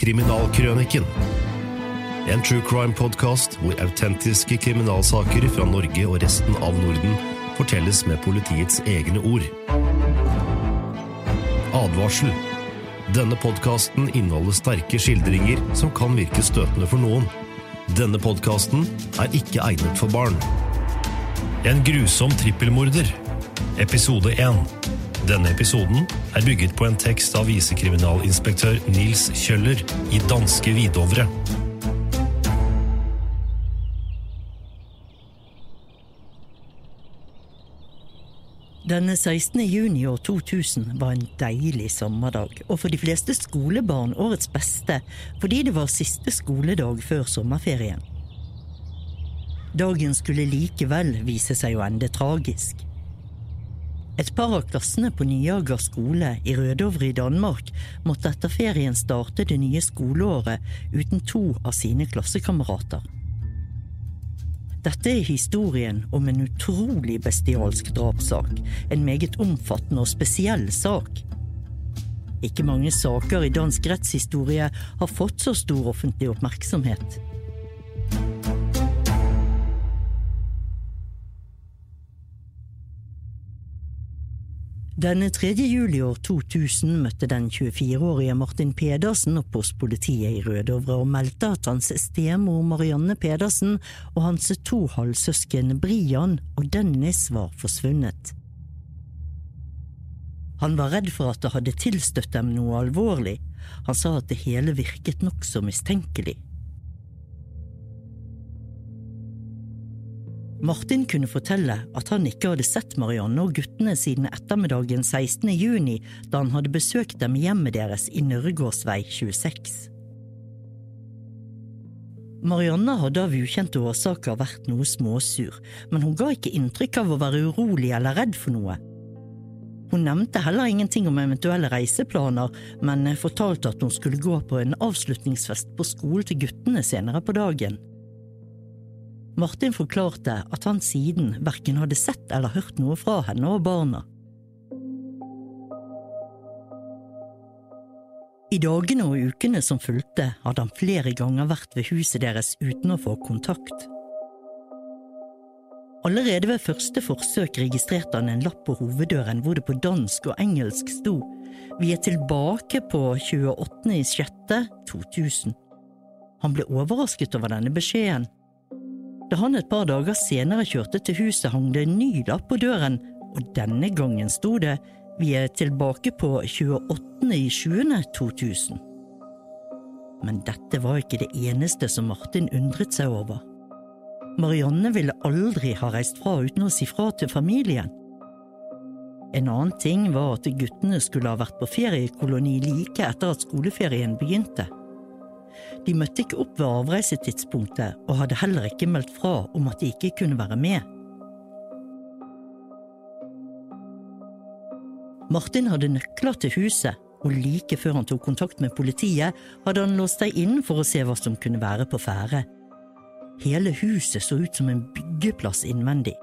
Kriminalkrøniken. En true crime-podkast hvor autentiske kriminalsaker fra Norge og resten av Norden fortelles med politiets egne ord. Advarsel. Denne podkasten inneholder sterke skildringer som kan virke støtende for noen. Denne podkasten er ikke egnet for barn. En grusom trippelmorder. Episode 1. Denne episoden er bygget på en tekst av visekriminalinspektør Nils Kjøller i danske Hvidovre. Denne 16. juni år 2000 var en deilig sommerdag, og for de fleste skolebarn årets beste, fordi det var siste skoledag før sommerferien. Dagen skulle likevel vise seg å ende tragisk. Et par av klassene på Nyager skole i Rødovre i Danmark måtte etter ferien starte det nye skoleåret uten to av sine klassekamerater. Dette er historien om en utrolig bestialsk drapssak, en meget omfattende og spesiell sak. Ikke mange saker i dansk rettshistorie har fått så stor offentlig oppmerksomhet. Denne 3. juli år 2000 møtte den 24-årige Martin Pedersen opp hos politiet i Rødovre og meldte at hans stemor Marianne Pedersen og hans to halvsøsken Brian og Dennis var forsvunnet. Han var redd for at det hadde tilstøtt dem noe alvorlig. Han sa at det hele virket nokså mistenkelig. Martin kunne fortelle at han ikke hadde sett Marianne og guttene siden ettermiddagen 16. juni, da han hadde besøkt dem i hjemmet deres i Nørregårdsvei 26. Marianne hadde av ukjente årsaker vært noe småsur, men hun ga ikke inntrykk av å være urolig eller redd for noe. Hun nevnte heller ingenting om eventuelle reiseplaner, men fortalte at hun skulle gå på en avslutningsfest på skolen til guttene senere på dagen. Martin forklarte at han siden verken hadde sett eller hørt noe fra henne og barna. I dagene og ukene som fulgte, hadde han flere ganger vært ved huset deres uten å få kontakt. Allerede ved første forsøk registrerte han en lapp på hoveddøren hvor det på dansk og engelsk sto Vi er tilbake på 28.06.2000. Han ble overrasket over denne beskjeden. Da han et par dager senere kjørte til huset, hang det en ny lapp på døren, og denne gangen sto det Vi er tilbake på 28.07.2000. Men dette var ikke det eneste som Martin undret seg over. Marianne ville aldri ha reist fra uten å si fra til familien. En annen ting var at guttene skulle ha vært på feriekoloni like etter at skoleferien begynte. De møtte ikke opp ved avreisetidspunktet og hadde heller ikke meldt fra om at de ikke kunne være med. Martin hadde nøkler til huset, og like før han tok kontakt med politiet, hadde han låst seg inn for å se hva som kunne være på ferde. Hele huset så ut som en byggeplass innvendig.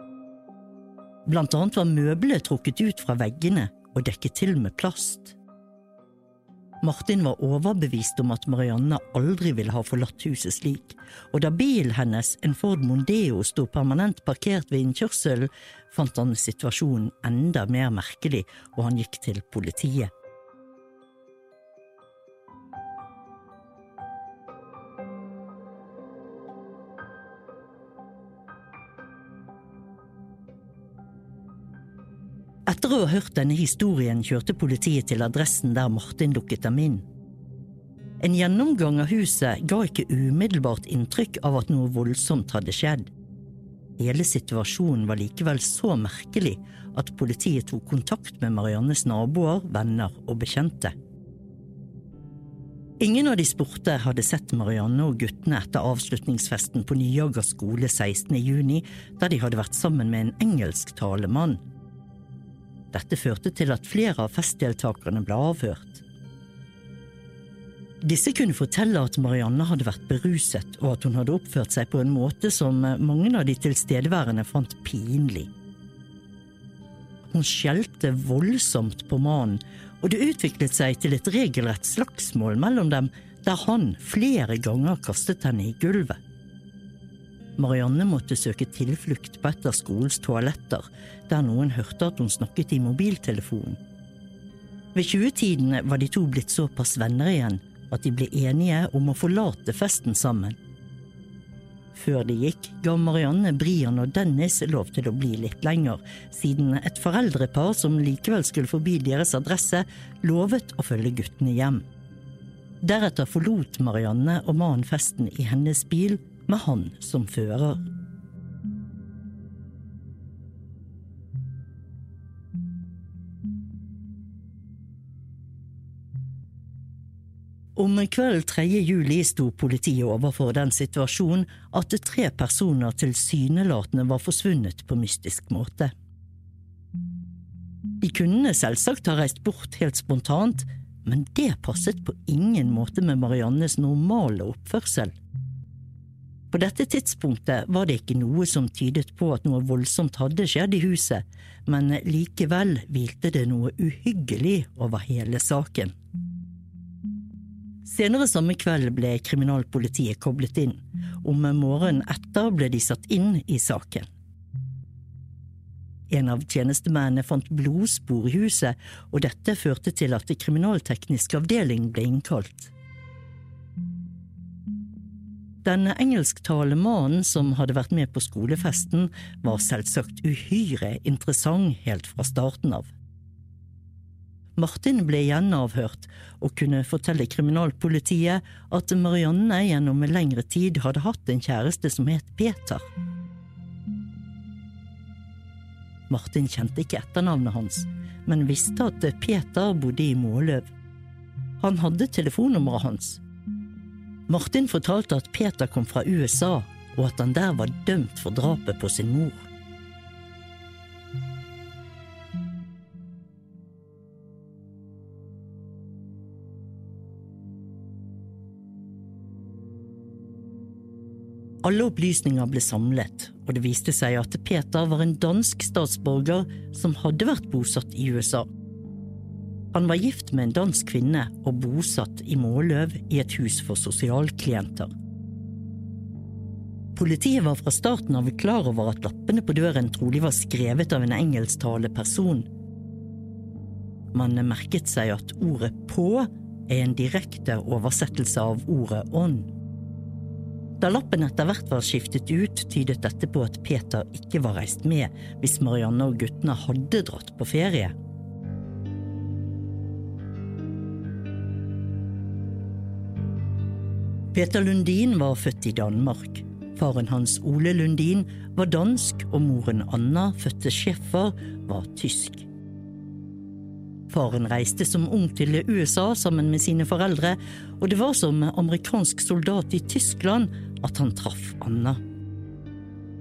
Blant annet var møblene trukket ut fra veggene og dekket til med plast. Martin var overbevist om at Marianne aldri ville ha forlatt huset slik, og da bilen hennes, en Ford Mondeo, sto permanent parkert ved innkjørselen, fant han situasjonen enda mer merkelig, og han gikk til politiet. Etter å ha hørt denne historien kjørte politiet til adressen der Martin dukket dem inn. En gjennomgang av huset ga ikke umiddelbart inntrykk av at noe voldsomt hadde skjedd. Hele situasjonen var likevel så merkelig at politiet tok kontakt med Mariannes naboer, venner og bekjente. Ingen av de spurte hadde sett Marianne og guttene etter avslutningsfesten på Nyaga skole 16. juni, der de hadde vært sammen med en engelsktalende mann. Dette førte til at flere av festdeltakerne ble avhørt. Disse kunne fortelle at Marianne hadde vært beruset, og at hun hadde oppført seg på en måte som mange av de tilstedeværende fant pinlig. Hun skjelte voldsomt på mannen, og det utviklet seg til et regelrett slagsmål mellom dem, der han flere ganger kastet henne i gulvet. Marianne måtte søke tilflukt på et av skolens toaletter, der noen hørte at hun snakket i mobiltelefonen. Ved 20-tiden var de to blitt såpass venner igjen at de ble enige om å forlate festen sammen. Før de gikk, ga Marianne Brian og Dennis lov til å bli litt lenger, siden et foreldrepar som likevel skulle forbi deres adresse, lovet å følge guttene hjem. Deretter forlot Marianne og mannen festen i hennes bil med han som fører. Om kvelden 3. juli sto politiet overfor den situasjonen at tre personer tilsynelatende var forsvunnet på mystisk måte. De kunne selvsagt ha reist bort helt spontant, men det passet på ingen måte med Mariannes normale oppførsel. På dette tidspunktet var det ikke noe som tydet på at noe voldsomt hadde skjedd i huset, men likevel hvilte det noe uhyggelig over hele saken. Senere samme kveld ble kriminalpolitiet koblet inn. Om morgenen etter ble de satt inn i saken. En av tjenestemennene fant blodspor i huset, og dette førte til at kriminalteknisk avdeling ble innkalt. Den engelsktalende mannen som hadde vært med på skolefesten, var selvsagt uhyre interessant helt fra starten av. Martin ble gjenavhørt og kunne fortelle kriminalpolitiet at Marianne gjennom lengre tid hadde hatt en kjæreste som het Peter. Martin kjente ikke etternavnet hans, men visste at Peter bodde i Måløv. Han hadde telefonnummeret hans, Martin fortalte at Peter kom fra USA, og at han der var dømt for drapet på sin mor. Alle opplysninger ble samlet, og det viste seg at Peter var en dansk statsborger som hadde vært bosatt i USA. Han var gift med en dansk kvinne og bosatt i Måløv i et hus for sosialklienter. Politiet var fra starten av klar over at lappene på døren trolig var skrevet av en engelsktalende person. Man merket seg at ordet på er en direkte oversettelse av ordet ånd. Da lappen etter hvert var skiftet ut, tydet dette på at Peter ikke var reist med hvis Marianne og guttene hadde dratt på ferie. Peter Lundin var født i Danmark. Faren hans Ole Lundin var dansk, og moren Anna, fødte Schäffer, var tysk. Faren reiste som ung til USA sammen med sine foreldre, og det var som amerikansk soldat i Tyskland at han traff Anna.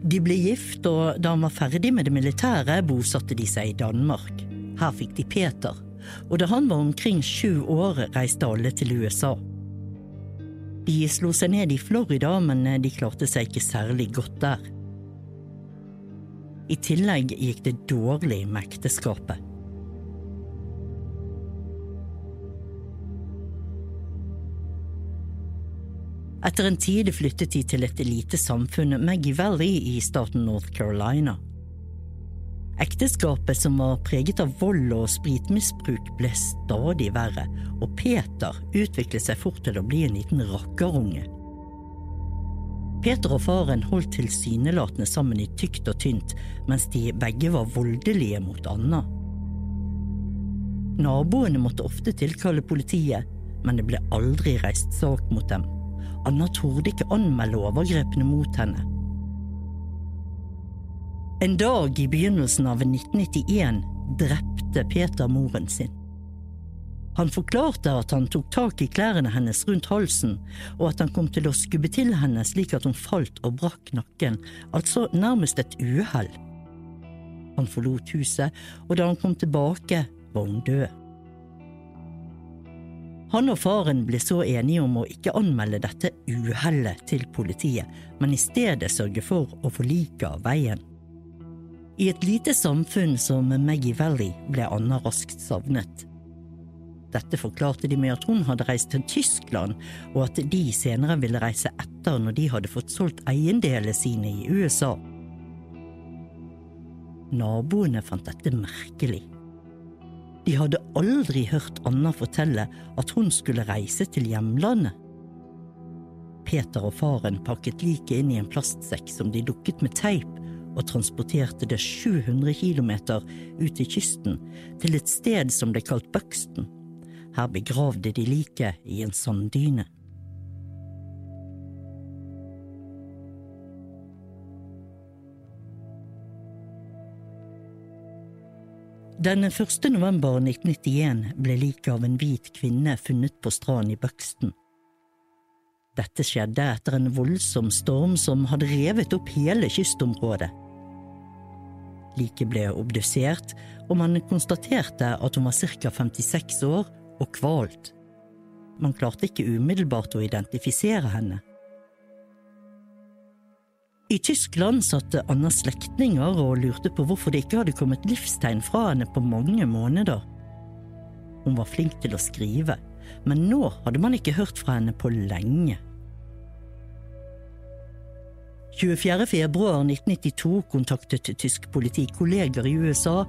De ble gift, og da han var ferdig med det militære, bosatte de seg i Danmark. Her fikk de Peter, og da han var omkring sju år, reiste alle til USA. De slo seg ned i Florida, men de klarte seg ikke særlig godt der. I tillegg gikk det dårlig med ekteskapet. Etter en tid flyttet de til et lite samfunn, Maggie Valley, i staten North Carolina. Ekteskapet, som var preget av vold og spritmisbruk, ble stadig verre, og Peter utviklet seg fort til å bli en liten rakkerunge. Peter og faren holdt tilsynelatende sammen i tykt og tynt, mens de begge var voldelige mot Anna. Naboene måtte ofte tilkalle politiet, men det ble aldri reist sak mot dem. Anna torde ikke anmelde overgrepene mot henne. En dag i begynnelsen av 1991 drepte Peter moren sin. Han forklarte at han tok tak i klærne hennes rundt halsen, og at han kom til å skubbe til henne slik at hun falt og brakk nakken, altså nærmest et uhell. Han forlot huset, og da han kom tilbake, var hun død. Han og faren ble så enige om å ikke anmelde dette uhellet til politiet, men i stedet sørge for å få liket av veien. I et lite samfunn som Maggie Valley ble Anna raskt savnet. Dette forklarte de med at hun hadde reist til Tyskland, og at de senere ville reise etter når de hadde fått solgt eiendelene sine i USA. Naboene fant dette merkelig. De hadde aldri hørt Anna fortelle at hun skulle reise til hjemlandet. Peter og faren pakket liket inn i en plastsekk som de dukket med teip, og transporterte det 700 km ut til kysten, til et sted som ble kalt Buxton. Her begravde de liket i en sanddyne. Den 1. november 1991 ble liket av en hvit kvinne funnet på stranden i Buxton. Dette skjedde etter en voldsom storm som hadde revet opp hele kystområdet. Liket ble obdusert, og man konstaterte at hun var ca 56 år og kvalt. Man klarte ikke umiddelbart å identifisere henne. I Tyskland satt Annas slektninger og lurte på hvorfor det ikke hadde kommet livstegn fra henne på mange måneder. Hun var flink til å skrive, men nå hadde man ikke hørt fra henne på lenge. 24. februar 1992 kontaktet tysk politi kolleger i USA,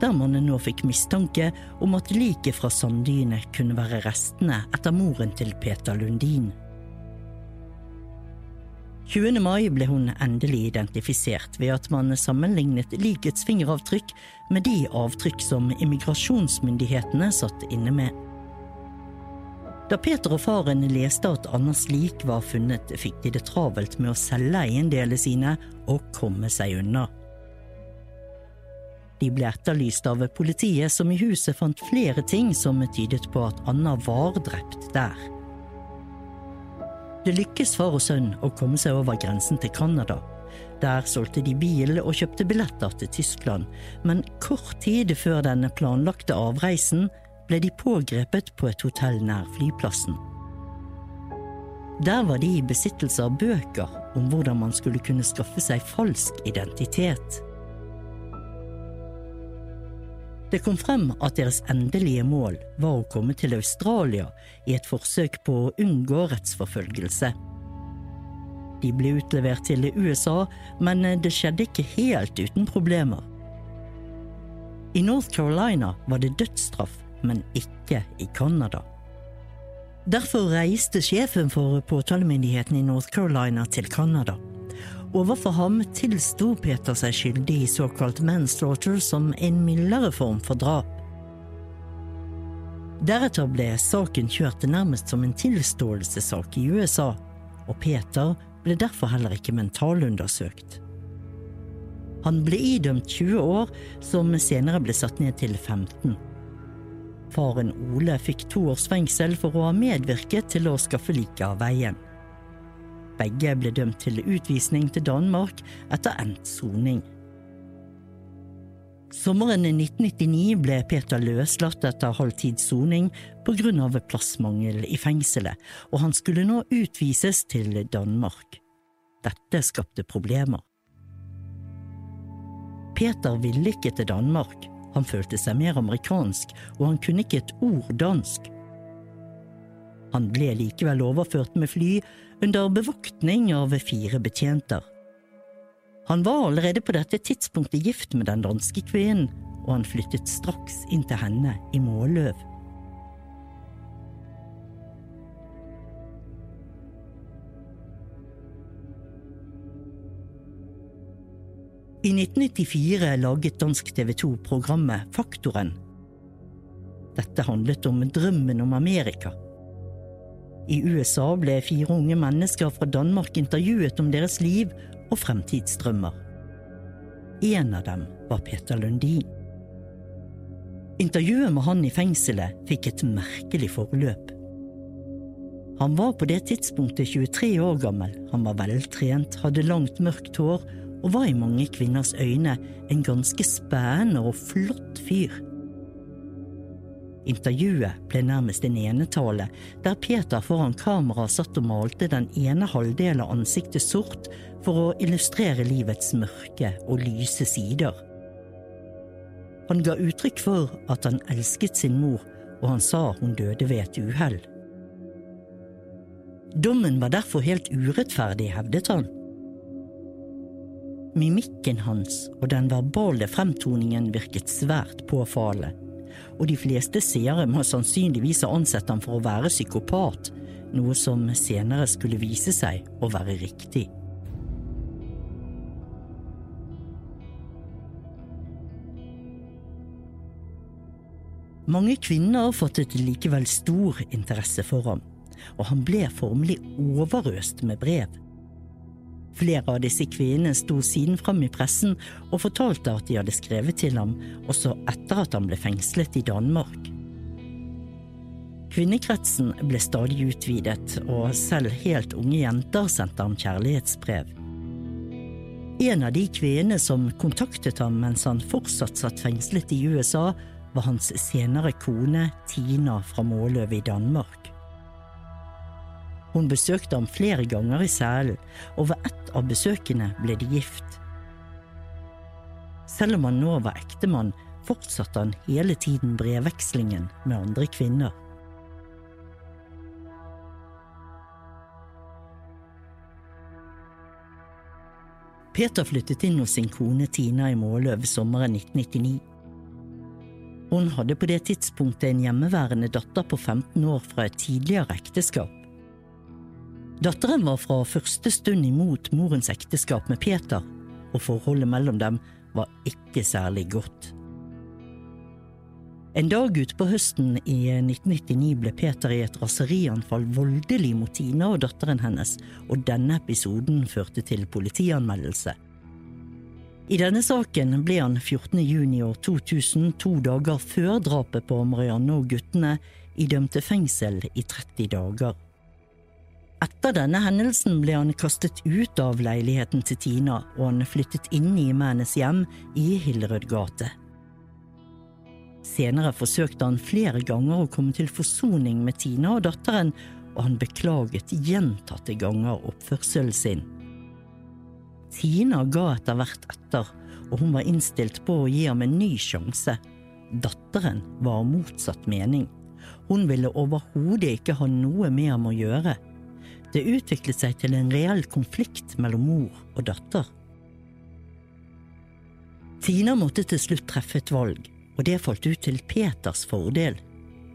der man nå fikk mistanke om at liket fra sanddynet kunne være restene etter moren til Peter Lundin. 20. mai ble hun endelig identifisert ved at man sammenlignet likets fingeravtrykk med de avtrykk som immigrasjonsmyndighetene satt inne med. Da Peter og faren leste at Annas lik var funnet, fikk de det travelt med å selge eiendelene sine og komme seg unna. De ble etterlyst av politiet, som i huset fant flere ting som tydet på at Anna var drept der. Det lykkes far og sønn å komme seg over grensen til Canada. Der solgte de bil og kjøpte billetter til Tyskland, men kort tid før den planlagte avreisen ble de pågrepet på et hotell nær flyplassen. Der var de i besittelse av bøker om hvordan man skulle kunne skaffe seg falsk identitet. Det kom frem at deres endelige mål var å komme til Australia i et forsøk på å unngå rettsforfølgelse. De ble utlevert til USA, men det skjedde ikke helt uten problemer. I North Carolina var det dødsstraff, men ikke i Canada. Derfor reiste sjefen for påtalemyndigheten i North Carolina til Canada. Overfor ham tilsto Peter seg skyldig i såkalt manslaughter som en mildere form for drap. Deretter ble saken kjørt nærmest som en tilståelsessak i USA, og Peter ble derfor heller ikke mentalundersøkt. Han ble idømt 20 år, som senere ble satt ned til 15. Faren Ole fikk to års fengsel for å ha medvirket til å skaffe liket av veien. Begge ble dømt til utvisning til Danmark etter endt soning. Sommeren 1999 ble Peter løslatt etter halvtids soning på grunn av plassmangel i fengselet, og han skulle nå utvises til Danmark. Dette skapte problemer. Peter ville ikke til Danmark, han følte seg mer amerikansk, og han kunne ikke et ord dansk. Han ble likevel overført med fly under bevoktning av fire betjenter. Han var allerede på dette tidspunktet gift med den danske kvinnen, og han flyttet straks inn til henne i Måløv. I 1994 laget dansk TV 2 programmet Faktoren. Dette handlet om drømmen om Amerika. I USA ble fire unge mennesker fra Danmark intervjuet om deres liv og fremtidsdrømmer. En av dem var Peter Lundin. Intervjuet med han i fengselet fikk et merkelig forløp. Han var på det tidspunktet 23 år gammel, han var veltrent, hadde langt, mørkt hår og var i mange kvinners øyne en ganske spennende og flott fyr. Intervjuet ble nærmest en enetale, der Peter foran kamera satt og malte den ene halvdelen av ansiktet sort for å illustrere livets mørke og lyse sider. Han ga uttrykk for at han elsket sin mor, og han sa hun døde ved et uhell. Dommen var derfor helt urettferdig, hevdet han. Mimikken hans og den verbale fremtoningen virket svært påfallende og de fleste seere må sannsynligvis ha ansett ham for å være psykopat, noe som senere skulle vise seg å være riktig. Mange kvinner fattet likevel stor interesse for ham, og han ble formelig overøst med brev. Flere av disse kvinnene sto siden fram i pressen og fortalte at de hadde skrevet til ham også etter at han ble fengslet i Danmark. Kvinnekretsen ble stadig utvidet, og selv helt unge jenter sendte ham kjærlighetsbrev. En av de kvinnene som kontaktet ham mens han fortsatt satt fengslet i USA, var hans senere kone Tina fra Måløv i Danmark. Hun besøkte ham flere ganger i selen, og ved ett av besøkene ble de gift. Selv om han nå var ektemann, fortsatte han hele tiden brevvekslingen med andre kvinner. Peter flyttet inn hos sin kone Tina i Måløv sommeren 1999. Hun hadde på det tidspunktet en hjemmeværende datter på 15 år fra et tidligere ekteskap. Datteren var fra første stund imot morens ekteskap med Peter, og forholdet mellom dem var ikke særlig godt. En dag utpå høsten i 1999 ble Peter i et raserianfall voldelig mot Tina og datteren hennes, og denne episoden førte til politianmeldelse. I denne saken ble han 14. juni år 2000, to dager før drapet på Marianne og guttene, idømt fengsel i 30 dager. Etter denne hendelsen ble han kastet ut av leiligheten til Tina, og han flyttet inn i hennes hjem i Hillerød gate. Senere forsøkte han flere ganger å komme til forsoning med Tina og datteren, og han beklaget gjentatte ganger oppførselen sin. Tina ga etter hvert etter, og hun var innstilt på å gi ham en ny sjanse. Datteren var av motsatt mening. Hun ville overhodet ikke ha noe med ham å gjøre. Det utviklet seg til en reell konflikt mellom mor og datter. Tina måtte til slutt treffe et valg, og det falt ut til Peters fordel.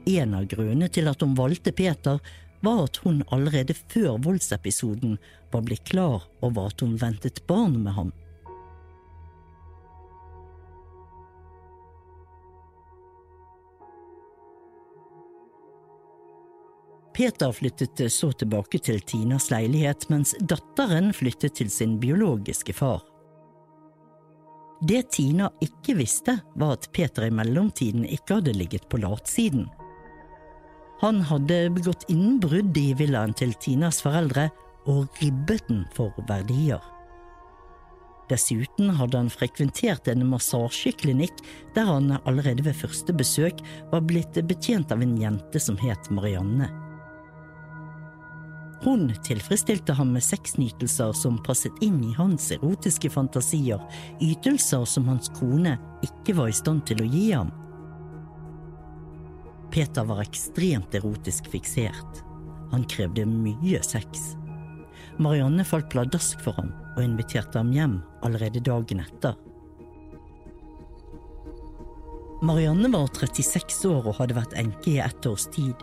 En av grunnene til at hun valgte Peter, var at hun allerede før voldsepisoden var blitt klar over at hun ventet barn med ham. Peter flyttet så tilbake til Tinas leilighet, mens datteren flyttet til sin biologiske far. Det Tina ikke visste, var at Peter i mellomtiden ikke hadde ligget på latsiden. Han hadde begått innbrudd i villaen til Tinas foreldre og ribbet den for verdier. Dessuten hadde han frekventert en massasjeklinikk der han allerede ved første besøk var blitt betjent av en jente som het Marianne. Hun tilfredsstilte ham med sexnytelser som passet inn i hans erotiske fantasier, ytelser som hans kone ikke var i stand til å gi ham. Peter var ekstremt erotisk fiksert. Han krevde mye sex. Marianne falt pladask for ham og inviterte ham hjem allerede dagen etter. Marianne var 36 år og hadde vært enke i ett års tid.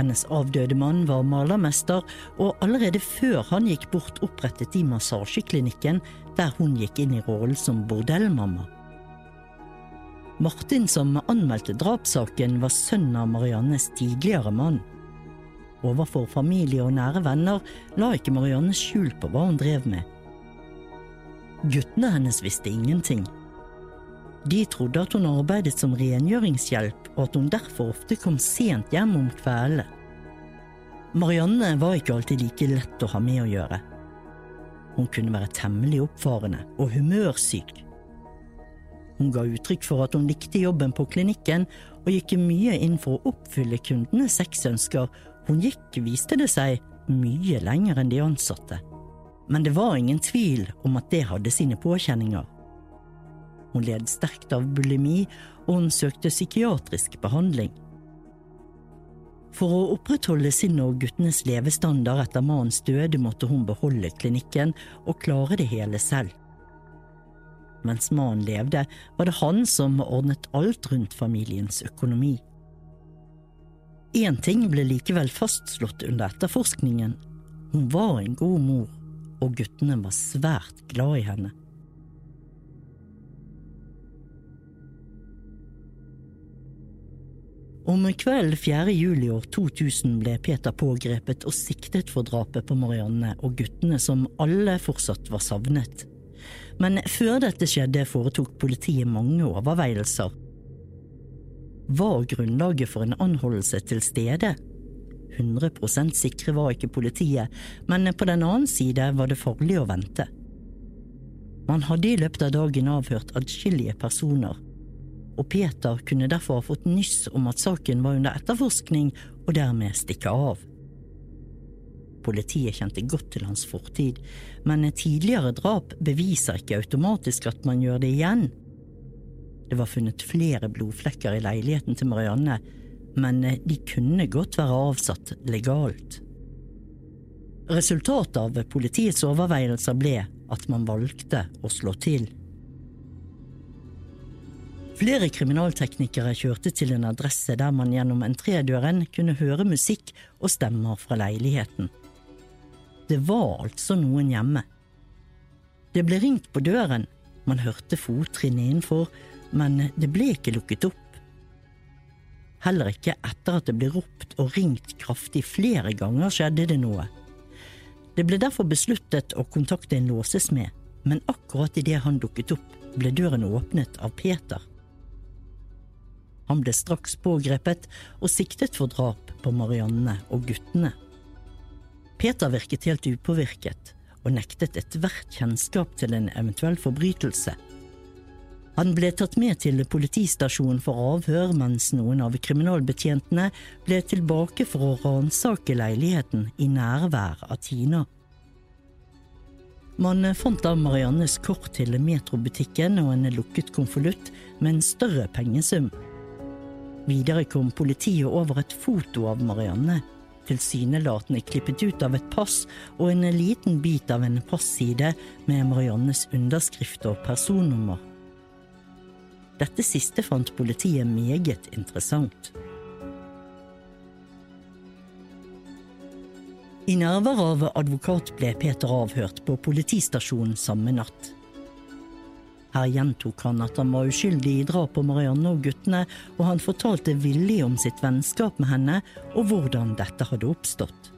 Hennes avdøde mann var malermester, og allerede før han gikk bort, opprettet de massasjeklinikken der hun gikk inn i rollen som bordellmamma. Martin, som anmeldte drapssaken, var sønn av Mariannes tidligere mann. Overfor familie og nære venner la ikke Marianne skjul på hva hun drev med. Guttene hennes visste ingenting. De trodde at hun arbeidet som rengjøringshjelp, og at hun derfor ofte kom sent hjem om kveldene. Marianne var ikke alltid like lett å ha med å gjøre. Hun kunne være temmelig oppfarende og humørsyk. Hun ga uttrykk for at hun likte jobben på klinikken, og gikk mye inn for å oppfylle kundenes sexønsker hun gikk, viste det seg, mye lenger enn de ansatte. Men det var ingen tvil om at det hadde sine påkjenninger. Hun led sterkt av bulimi, og hun søkte psykiatrisk behandling. For å opprettholde sin og guttenes levestandard etter mannens døde måtte hun beholde klinikken og klare det hele selv. Mens mannen levde, var det han som ordnet alt rundt familiens økonomi. Én ting ble likevel fastslått under etterforskningen. Hun var en god mor, og guttene var svært glad i henne. Om kvelden 4. juli år 2000 ble Peter pågrepet og siktet for drapet på Marianne og guttene som alle fortsatt var savnet. Men før dette skjedde foretok politiet mange overveielser var grunnlaget for en anholdelse til stede? 100% sikre var ikke politiet, men på den annen side var det farlig å vente. Man hadde i løpet av dagen avhørt adskillige personer, og Peter kunne derfor ha fått nyss om at saken var under etterforskning, og dermed stikke av. Politiet kjente godt til hans fortid, men tidligere drap beviser ikke automatisk at man gjør det igjen. Det var funnet flere blodflekker i leiligheten til Marianne, men de kunne godt være avsatt legalt. Resultatet av politiets overveielser ble at man valgte å slå til. Flere kriminalteknikere kjørte til en adresse der man gjennom entredøren kunne høre musikk og stemmer fra leiligheten. Det var altså noen hjemme. Det ble ringt på døren, man hørte fottrinn innenfor, men det ble ikke lukket opp. Heller ikke etter at det ble ropt og ringt kraftig flere ganger skjedde det noe. Det ble derfor besluttet å kontakte en låsesmed, men akkurat idet han dukket opp, ble døren åpnet av Peter. Han ble straks pågrepet og siktet for drap på Marianne og guttene. Peter virket helt upåvirket og nektet ethvert kjennskap til en eventuell forbrytelse. Han ble tatt med til politistasjonen for avhør, mens noen av kriminalbetjentene ble tilbake for å ransake leiligheten i nærvær av Tina. Man fant da Mariannes kort til metrobutikken og en lukket konvolutt med en større pengesum. Videre kom politiet over et foto av Marianne, tilsynelatende klippet ut av et pass og en liten bit av en passide med Mariannes underskrift og personnummer. Dette siste fant politiet meget interessant. I nærvær av advokat ble Peter avhørt på politistasjonen samme natt. Her gjentok han at han var uskyldig i drap på Marianne og guttene, og han fortalte villig om sitt vennskap med henne og hvordan dette hadde oppstått.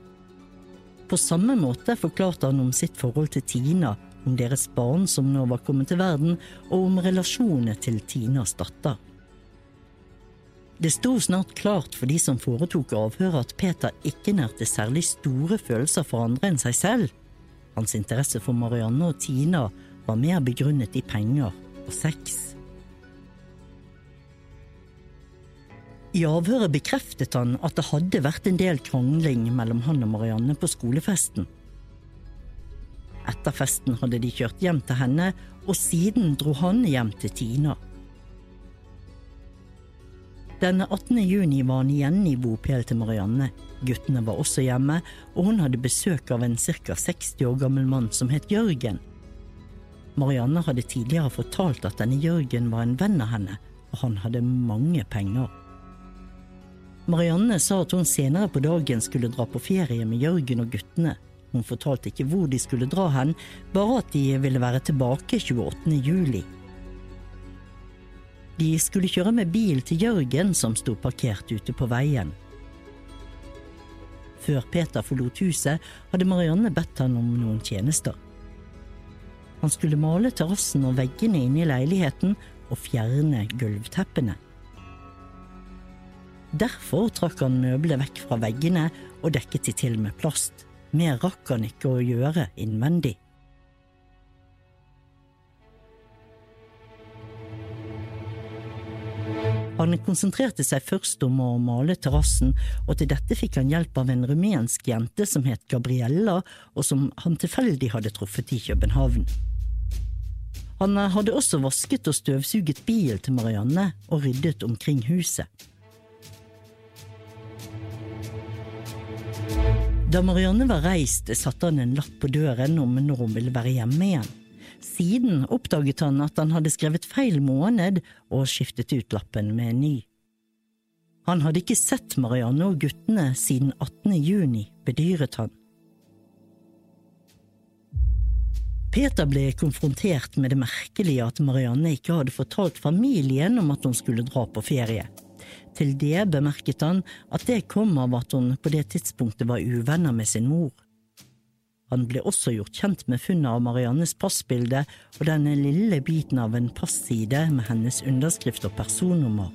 På samme måte forklarte han om sitt forhold til Tina om deres barn som nå var kommet til verden, og om relasjonene til Tinas datter. Det sto snart klart for de som foretok avhøret at Peter ikke nærte særlig store følelser for andre enn seg selv. Hans interesse for Marianne og Tina var mer begrunnet i penger og sex. I avhøret bekreftet han at det hadde vært en del krangling mellom han og Marianne på skolefesten. Etter festen hadde de kjørt hjem til henne, og siden dro han hjem til Tina. Den 18. juni var han igjen i bopel til Marianne. Guttene var også hjemme, og hun hadde besøk av en ca. 60 år gammel mann som het Jørgen. Marianne hadde tidligere fortalt at denne Jørgen var en venn av henne, og han hadde mange penger. Marianne sa at hun senere på dagen skulle dra på ferie med Jørgen og guttene. Hun fortalte ikke hvor de skulle dra hen, bare at de ville være tilbake 28. juli. De skulle kjøre med bil til Jørgen som sto parkert ute på veien. Før Peter forlot huset, hadde Marianne bedt han om noen tjenester. Han skulle male terrassen og veggene inne i leiligheten og fjerne gulvteppene. Derfor trakk han møblene vekk fra veggene og dekket de til med plast. Mer rakk han ikke å gjøre innvendig. Han konsentrerte seg først om å male terrassen, og til dette fikk han hjelp av en rumensk jente som het Gabriella, og som han tilfeldig hadde truffet i København. Han hadde også vasket og støvsuget bilen til Marianne og ryddet omkring huset. Da Marianne var reist, satte han en lapp på døren om når hun ville være hjemme igjen. Siden oppdaget han at han hadde skrevet feil måned og skiftet ut lappen med en ny. Han hadde ikke sett Marianne og guttene siden 18. juni, bedyret han. Peter ble konfrontert med det merkelige at Marianne ikke hadde fortalt familien om at hun skulle dra på ferie. Til det bemerket han at det kom av at hun på det tidspunktet var uvenner med sin mor. Han ble også gjort kjent med funnet av Mariannes passbilde og denne lille biten av en passide med hennes underskrift og personnummer.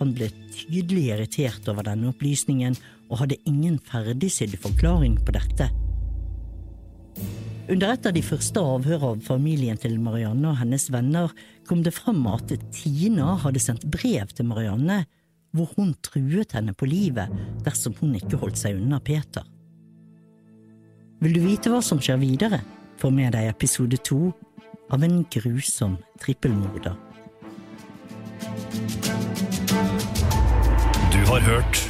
Han ble tydelig irritert over denne opplysningen og hadde ingen ferdigsydd forklaring på dette. Under et av de første avhørene av familien til Marianne og hennes venner kom det fram at Tina hadde sendt brev til Marianne hvor hun truet henne på livet dersom hun ikke holdt seg unna Peter. Vil du vite hva som skjer videre? Få med deg episode to av en grusom trippelmorder. Du har hørt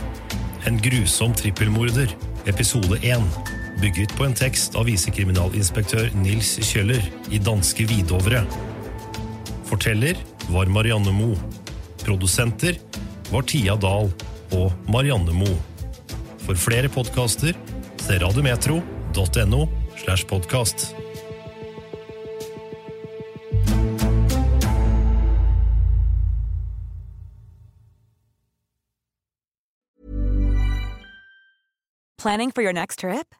En grusom trippelmorder, episode én bygget på en tekst av visekriminalinspektør Nils Kjøller i danske Vidovre. Forteller var Marianne Mo. Produsenter var Tia Dahl og Marianne Mo. For flere podkaster se radiometro.no slash podkast. Planning for your next trip?